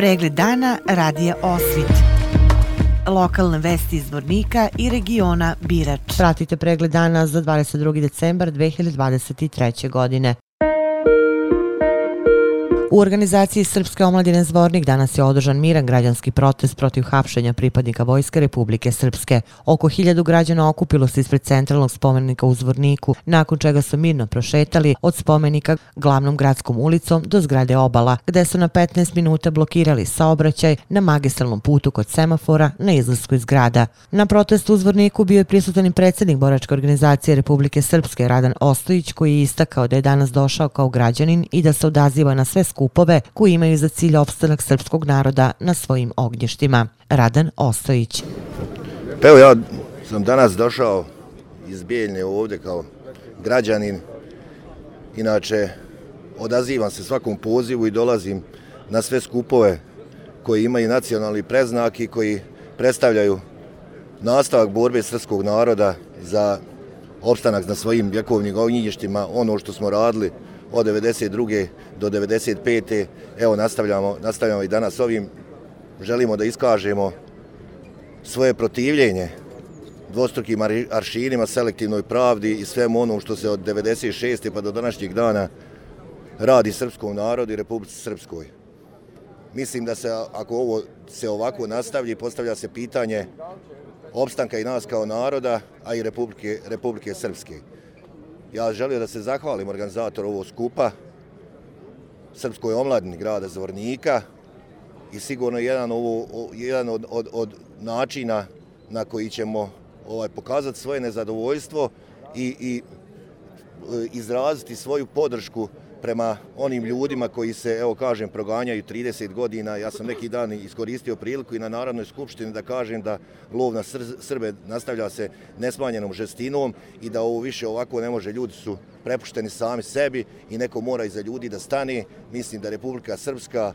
Pregled dana radija Osvit. Lokalne vesti iz Vornika i regiona Birač. Pratite pregled dana za 22. decembar 2023. godine. U organizaciji Srpske omladine Zvornik danas je održan miran građanski protest protiv hapšenja pripadnika Vojske Republike Srpske. Oko hiljadu građana okupilo se ispred centralnog spomenika u Zvorniku, nakon čega su mirno prošetali od spomenika glavnom gradskom ulicom do zgrade Obala, gde su na 15 minuta blokirali saobraćaj na magistralnom putu kod semafora na izlasku iz grada. Na protestu u Zvorniku bio je prisutan i predsjednik Boračke organizacije Republike Srpske Radan Ostojić, koji je istakao da je danas došao kao građanin i da se odaziva na sve skupove koji imaju za cilj opstanak srpskog naroda na svojim ognjištima. Radan Ostojić. Pa evo ja sam danas došao iz Bijeljne ovdje kao građanin. Inače, odazivam se svakom pozivu i dolazim na sve skupove koji imaju nacionalni preznak i koji predstavljaju nastavak borbe srpskog naroda za opstanak na svojim vjekovnim ognjištima, ono što smo radili od 92. do 95. Evo, nastavljamo, nastavljamo i danas ovim. Želimo da iskažemo svoje protivljenje dvostrukim aršinima, selektivnoj pravdi i svemu onom što se od 96. pa do današnjeg dana radi srpskom narodu i Republici Srpskoj. Mislim da se, ako ovo se ovako nastavlji, postavlja se pitanje opstanka i nas kao naroda, a i Republike, Republike Srpske. Ja želio da se zahvalim organizatoru ovog skupa, Srpskoj omladini grada Zvornika i sigurno jedan, ovo, jedan od, od, od načina na koji ćemo ovaj pokazati svoje nezadovoljstvo i, i e, izraziti svoju podršku prema onim ljudima koji se, evo kažem, proganjaju 30 godina. Ja sam neki dan iskoristio priliku i na Narodnoj skupštini da kažem da lov na Srbe nastavlja se nesmanjenom žestinom i da ovo više ovako ne može. Ljudi su prepušteni sami sebi i neko mora iza ljudi da stane. Mislim da Republika Srpska,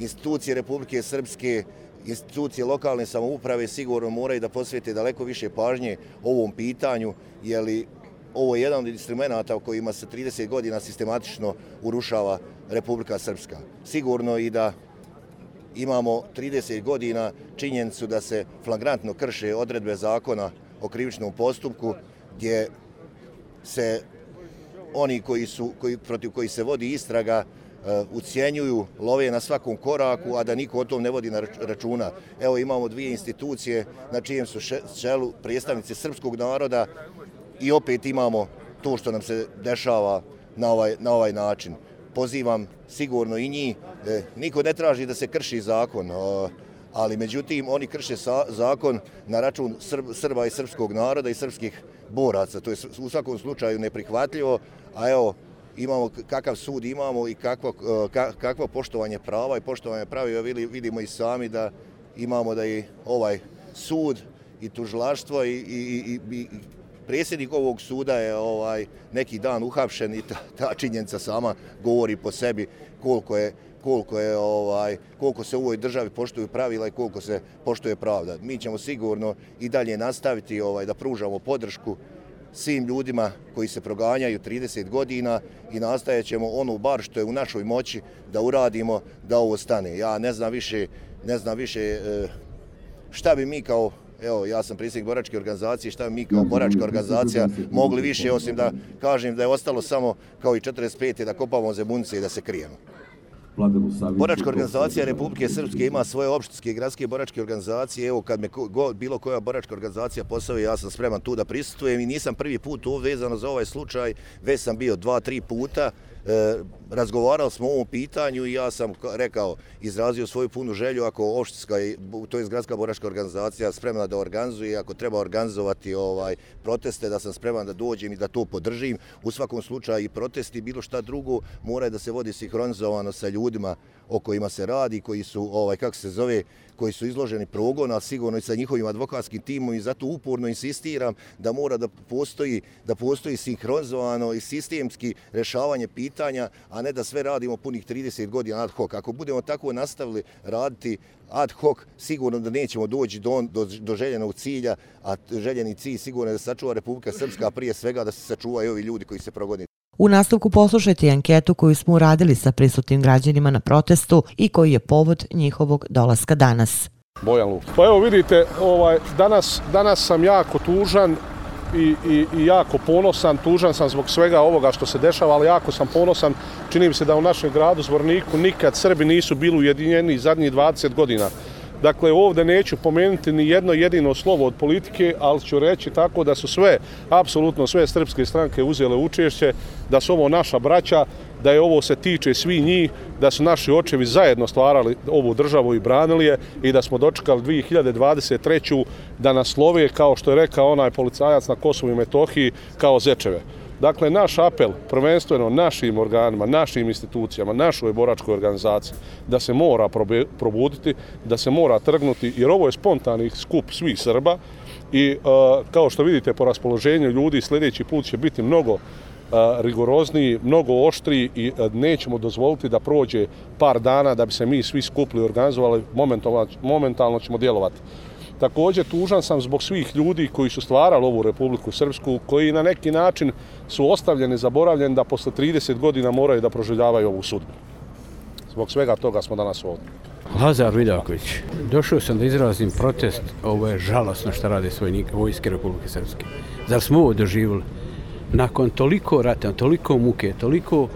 institucije Republike Srpske, institucije lokalne samouprave sigurno moraju da posvete daleko više pažnje ovom pitanju, jer ovo je jedan od instrumenta kojima se 30 godina sistematično urušava Republika Srpska. Sigurno i da imamo 30 godina činjenicu da se flagrantno krše odredbe zakona o krivičnom postupku gdje se oni koji su, koji, protiv koji se vodi istraga eh, ucijenjuju, love na svakom koraku, a da niko o tom ne vodi na računa. Evo imamo dvije institucije na čijem su čelu predstavnici srpskog naroda i opet imamo to što nam se dešava na ovaj, na ovaj način. Pozivam sigurno i njih, e, niko ne traži da se krši zakon, e, ali međutim oni krše zakon na račun Srba i srpskog naroda i srpskih boraca. To je u svakom slučaju neprihvatljivo, a evo, imamo kakav sud imamo i kakvo, e, kakvo poštovanje prava i poštovanje prava vidimo i sami da imamo da i ovaj sud i tužilaštvo i, i, i, i Predsjednik ovog suda je ovaj neki dan uhapšen i ta, ta činjenica sama govori po sebi koliko je koliko je ovaj koliko se u ovoj državi poštuju pravila i koliko se poštuje pravda. Mi ćemo sigurno i dalje nastaviti ovaj da pružamo podršku svim ljudima koji se proganjaju 30 godina i nastajećemo ono bar što je u našoj moći da uradimo da ovo stane. Ja ne znam više, ne znam više eh, šta bi mi kao evo, ja sam predsjednik boračke organizacije, šta mi kao boračka organizacija mogli više, osim da kažem da je ostalo samo kao i 45. da kopamo zemunice i da se krijemo. Boračka organizacija Republike Srpske ima svoje opštinske i gradske boračke organizacije. Evo, kad me go, bilo koja boračka organizacija posavi, ja sam spreman tu da prisutujem i nisam prvi put ovdje vezano za ovaj slučaj, već sam bio dva, tri puta. E, razgovarali smo o ovom pitanju i ja sam rekao, izrazio svoju punu želju ako opštinska, to je gradska boračka organizacija, spremna da organizuje, ako treba organizovati ovaj proteste, da sam spreman da dođem i da to podržim. U svakom slučaju i protesti, bilo šta drugo, mora da se vodi sinhronizovano sa ljudima o kojima se radi, koji su, ovaj, kako se zove, koji su izloženi progon, a sigurno i sa njihovim advokatskim timom i zato uporno insistiram da mora da postoji, da postoji sinhronizovano i sistemski rešavanje pitanja, a ne da sve radimo punih 30 godina ad hoc. Ako budemo tako nastavili raditi ad hoc, sigurno da nećemo doći do, do, do željenog cilja, a željeni cilj sigurno je da sačuva Republika Srpska, prije svega da se sačuvaju ovi ljudi koji se progoni. U nastavku poslušajte anketu koju smo uradili sa prisutnim građanima na protestu i koji je povod njihovog dolaska danas. Bojan Luka. Pa evo vidite, ovaj, danas, danas sam jako tužan i, i, i jako ponosan. Tužan sam zbog svega ovoga što se dešava, ali jako sam ponosan. Čini mi se da u našem gradu Zvorniku nikad Srbi nisu bili ujedinjeni zadnjih 20 godina. Dakle, ovdje neću pomenuti ni jedno jedino slovo od politike, ali ću reći tako da su sve, apsolutno sve srpske stranke uzele učešće, da su ovo naša braća, da je ovo se tiče svi njih, da su naši očevi zajedno stvarali ovu državu i branili je i da smo dočekali 2023. da nas love, kao što je rekao onaj policajac na Kosovu i Metohiji, kao zečeve. Dakle, naš apel, prvenstveno našim organima, našim institucijama, našoj boračkoj organizaciji, da se mora probuditi, da se mora trgnuti, jer ovo je spontani skup svih Srba i e, kao što vidite po raspoloženju ljudi, sljedeći put će biti mnogo e, rigorozniji, mnogo oštriji i e, nećemo dozvoliti da prođe par dana da bi se mi svi skupli i organizovali, momentalno, momentalno ćemo djelovati. Također tužan sam zbog svih ljudi koji su stvarali ovu Republiku Srpsku, koji na neki način su ostavljeni, zaboravljeni da posle 30 godina moraju da proživljavaju ovu sudbu. Zbog svega toga smo danas ovdje. Lazar Vidaković, došao sam da izrazim protest, ovo je žalosno što rade svojnike vojske Republike Srpske. Zar smo ovo doživjeli? Nakon toliko rata, toliko muke, toliko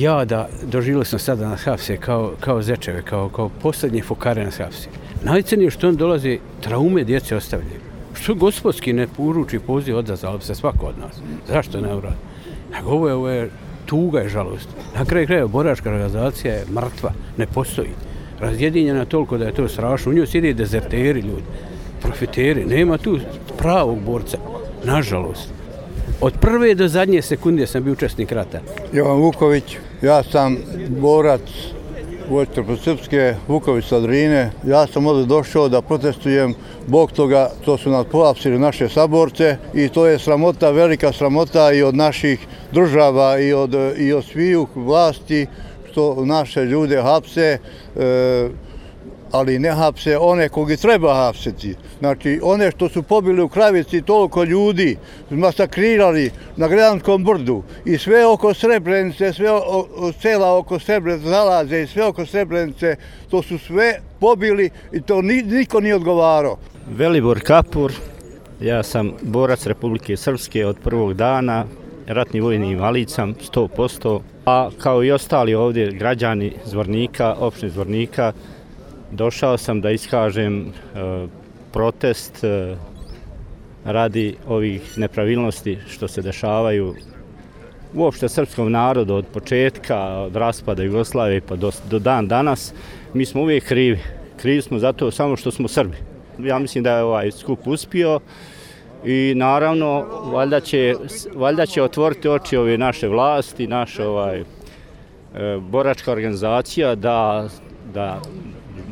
jada, doživio sam sada na Hafse kao, kao zečeve, kao, kao posljednje fokare na Hafse. Najcenije što on dolazi, traume djece ostavljaju. Što gospodski ne poruči poziv odazval se svako od nas? Zašto ne uradi? Nego ovo je, ovo je tuga i žalost. Na kraju kraja, boračka organizacija je mrtva, ne postoji. Razjedinjena toliko da je to strašno. U njoj sidi dezerteri ljudi, profiteri. Nema tu pravog borca, nažalost. Od prve do zadnje sekunde sam bio učesnik rata. Jovan Vuković, ja sam borac Vojtrpo-Srpske, Vuković sa Drine. Ja sam ovdje došao da protestujem bog toga što su nas poapsili naše saborce i to je sramota, velika sramota i od naših država i od, i od sviju vlasti što naše ljude hapse. E, ali ne hapse one kogi treba hapseti. Znači, one što su pobili u kravici toliko ljudi, masakrirali na Gredanskom brdu i sve oko Srebrenice, sve o, o, sela oko Srebrenice zalaze i sve oko Srebrenice, to su sve pobili i to ni, niko nije odgovarao. Velibor Kapur, ja sam borac Republike Srpske od prvog dana, ratni vojni invalid sam 100%, a kao i ostali ovdje građani Zvornika, opštine Zvornika, došao sam da iskažem e, protest e, radi ovih nepravilnosti što se dešavaju uopšte srpskom narodu od početka, od raspada Jugoslavije pa do, do dan danas. Mi smo uvijek krivi. Krivi smo zato samo što smo Srbi. Ja mislim da je ovaj skup uspio i naravno valjda će, valjda će otvoriti oči ove naše vlasti, naša ovaj, e, boračka organizacija da, da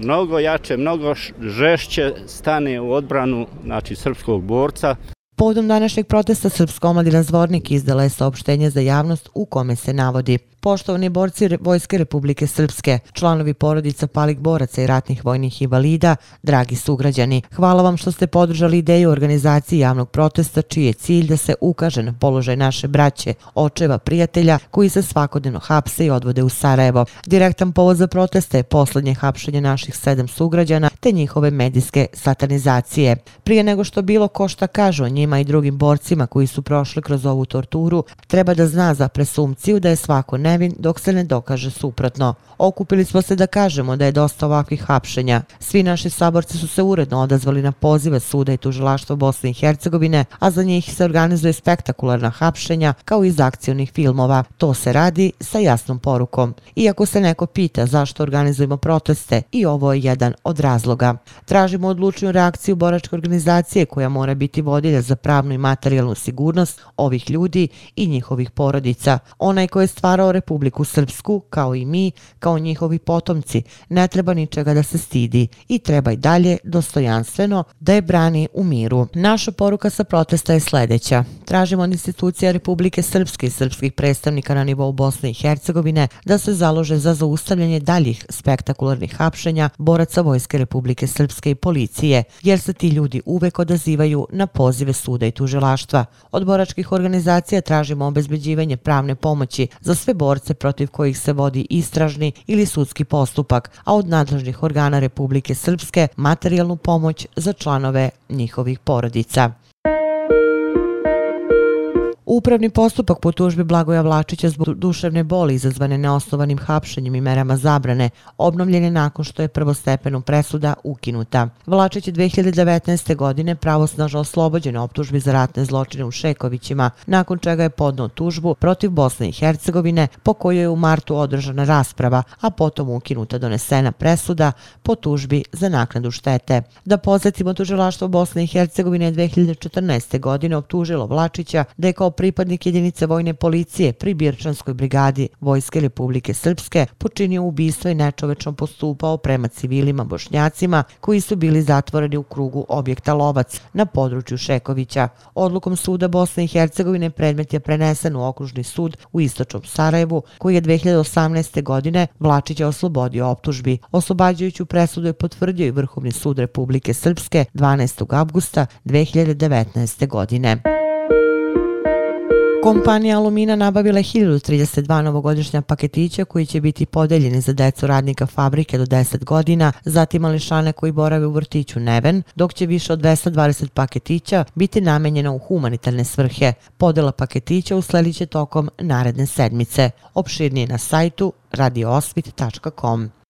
mnogo jače, mnogo žešće stane u odbranu znači, srpskog borca. Povodom današnjeg protesta Srpska omladina Zvornik izdala je saopštenje za javnost u kome se navodi Poštovani borci Vojske Republike Srpske, članovi porodica palih boraca i ratnih vojnih invalida, dragi sugrađani, hvala vam što ste podržali ideju organizacije javnog protesta čiji je cilj da se ukaže na položaj naše braće, očeva, prijatelja koji se svakodnevno hapse i odvode u Sarajevo. Direktan povod za protesta je poslednje hapšenje naših sedam sugrađana te njihove medijske satanizacije. Prije nego što bilo ko šta kaže o njima i drugim borcima koji su prošli kroz ovu torturu, treba da zna za presumciju da je svako ne nevin dok se ne dokaže suprotno. Okupili smo se da kažemo da je dosta ovakvih hapšenja. Svi naši saborci su se uredno odazvali na pozive suda i tužilaštva Bosne i Hercegovine, a za njih se organizuje spektakularna hapšenja kao iz akcijnih filmova. To se radi sa jasnom porukom. Iako se neko pita zašto organizujemo proteste, i ovo je jedan od razloga. Tražimo odlučnu reakciju boračke organizacije koja mora biti vodilja za pravnu i materijalnu sigurnost ovih ljudi i njihovih porodica. Onaj ko je stvarao Republiku Srpsku, kao i mi, kao njihovi potomci, ne treba ničega da se stidi i treba i dalje dostojanstveno da je brani u miru. Naša poruka sa protesta je sljedeća. Tražimo od institucija Republike Srpske i srpskih predstavnika na nivou Bosne i Hercegovine da se založe za zaustavljanje daljih spektakularnih hapšenja boraca Vojske Republike Srpske i policije, jer se ti ljudi uvek odazivaju na pozive suda i tužilaštva. Od boračkih organizacija tražimo obezbeđivanje pravne pomoći za sve borce protiv kojih se vodi istražni ili sudski postupak, a od nadležnih organa Republike Srpske materijalnu pomoć za članove njihovih porodica. Upravni postupak po tužbi Blagoja Vlačića zbog duševne boli izazvane neosnovanim hapšenjem i merama zabrane obnovljen je nakon što je prvostepenu presuda ukinuta. Vlačić je 2019. godine pravosnažno oslobođen optužbi za ratne zločine u Šekovićima, nakon čega je podnao tužbu protiv Bosne i Hercegovine po kojoj je u martu održana rasprava, a potom ukinuta donesena presuda po tužbi za naknadu štete. Da pozetimo tužilaštvo Bosne i Hercegovine 2014. godine optužilo Vlačića da je kao pripadnik jedinice vojne policije pri Birčanskoj brigadi Vojske Republike Srpske počinio ubistvo i nečovečno postupao prema civilima bošnjacima koji su bili zatvoreni u krugu objekta Lovac na području Šekovića. Odlukom suda Bosne i Hercegovine predmet je prenesen u okružni sud u Istočnom Sarajevu koji je 2018. godine Vlačića oslobodio optužbi. Oslobađajuću presudu je potvrdio i Vrhovni sud Republike Srpske 12. augusta 2019. godine. Kompanija Alumina nabavila je 1032 novogodišnja paketića koji će biti podeljeni za decu radnika fabrike do 10 godina, zatim mališane koji borave u vrtiću Neven, dok će više od 220 paketića biti namenjeno u humanitarne svrhe. Podela paketića uslediće tokom naredne sedmice. Opširnije na sajtu radioosvit.com.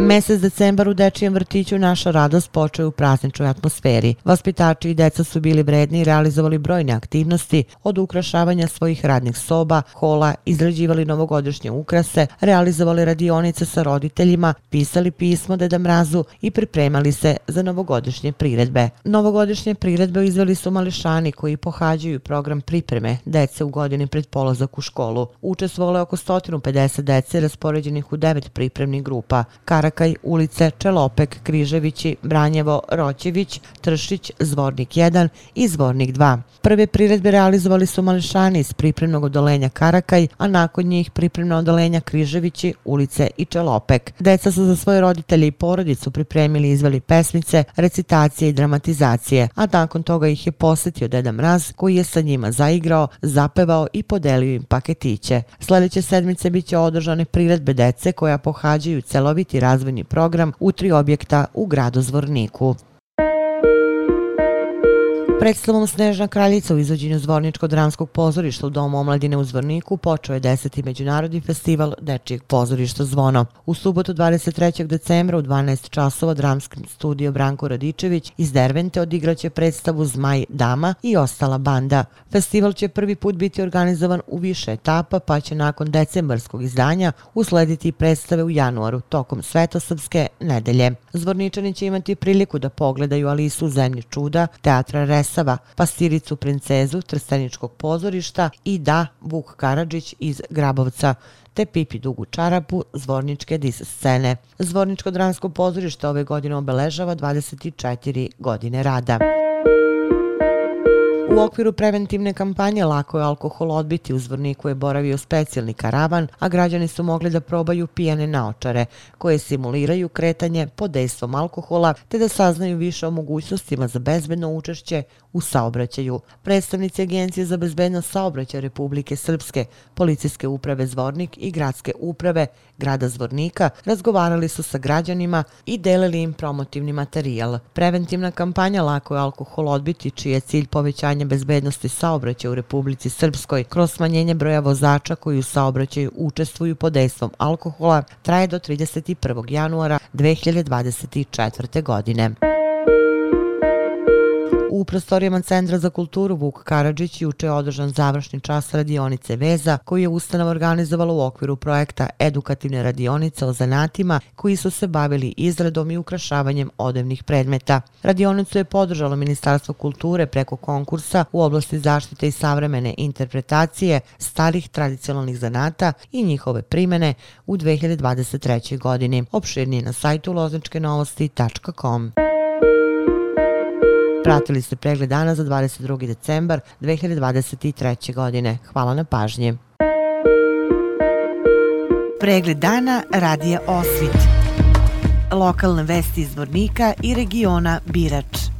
Mesec decembar u Dečijem vrtiću naša radost počeo u prazničnoj atmosferi. Vaspitači i deca su bili vredni i realizovali brojne aktivnosti od ukrašavanja svojih radnih soba, hola, izrađivali novogodišnje ukrase, realizovali radionice sa roditeljima, pisali pismo Deda Mrazu i pripremali se za novogodišnje priredbe. Novogodišnje priredbe izveli su mališani koji pohađaju program pripreme dece u godini pred polazak u školu. Učestvovalo je oko 150 dece raspoređenih u devet pripremnih grupa. Karak Karakaj, ulice Čelopek, Križevići, Branjevo, Roćević, Tršić, Zvornik 1 i Zvornik 2. Prve priredbe realizovali su mališani iz pripremnog odolenja Karakaj, a nakon njih pripremno odolenja Križevići, ulice i Čelopek. Deca su za svoje roditelje i porodicu pripremili i izveli pesmice, recitacije i dramatizacije, a nakon toga ih je posetio Deda Mraz koji je sa njima zaigrao, zapevao i podelio im paketiće. Sljedeće sedmice bit će održane priredbe dece koja pohađaju celoviti razvoj glazbeni program u tri objekta u gradu Zvorniku. Predstavom Snežna kraljica u izvođenju Zvorničko-dramskog pozorišta u Domu omladine u Zvorniku počeo je deseti međunarodni festival Dečijeg pozorišta Zvono. U subotu 23. decembra u 12 časova dramski studio Branko Radičević iz Dervente odigraće predstavu Zmaj Dama i ostala banda. Festival će prvi put biti organizovan u više etapa pa će nakon decembarskog izdanja uslediti predstave u januaru tokom Svetosavske nedelje. Zvorničani će imati priliku da pogledaju Alisu u zemlji čuda, teatra Res predstava Pastiricu princezu Trstaničkog pozorišta i Da Vuk Karadžić iz Grabovca te Pipi Dugu Čarapu Zvorničke dis scene. Zvorničko dramsko pozorište ove godine obeležava 24 godine rada. U okviru preventivne kampanje lako je alkohol odbiti. U Zvorniku je boravio specijalni karavan, a građani su mogli da probaju pijane naočare, koje simuliraju kretanje pod dejstvom alkohola, te da saznaju više o mogućnostima za bezbedno učešće u saobraćaju. Predstavnici Agencije za bezbednost saobraćaja Republike Srpske, Policijske uprave Zvornik i Gradske uprave grada Zvornika razgovarali su sa građanima i delili im promotivni materijal. Preventivna kampanja Lako je alkohol odbiti, čiji je cilj povećanja bezbednosti saobraćaja u Republici Srpskoj kroz smanjenje broja vozača koji u saobraćaju učestvuju pod dejstvom alkohola, traje do 31. januara 2024. godine. U prostorijama Centra za kulturu Vuk Karadžić juče je održan završni čas radionice Veza koji je ustanova organizovala u okviru projekta Edukativne radionice o zanatima koji su se bavili izradom i ukrašavanjem odevnih predmeta. Radionicu je podržalo Ministarstvo kulture preko konkursa u oblasti zaštite i savremene interpretacije starih tradicionalnih zanata i njihove primene u 2023. godini. Opširnije na sajtu lozničkenovosti.com. Pratili ste pregled dana za 22. decembar 2023. godine. Hvala na pažnje. Pregled dana radija Osvit. Lokalne vesti iz Vornika i regiona Birač.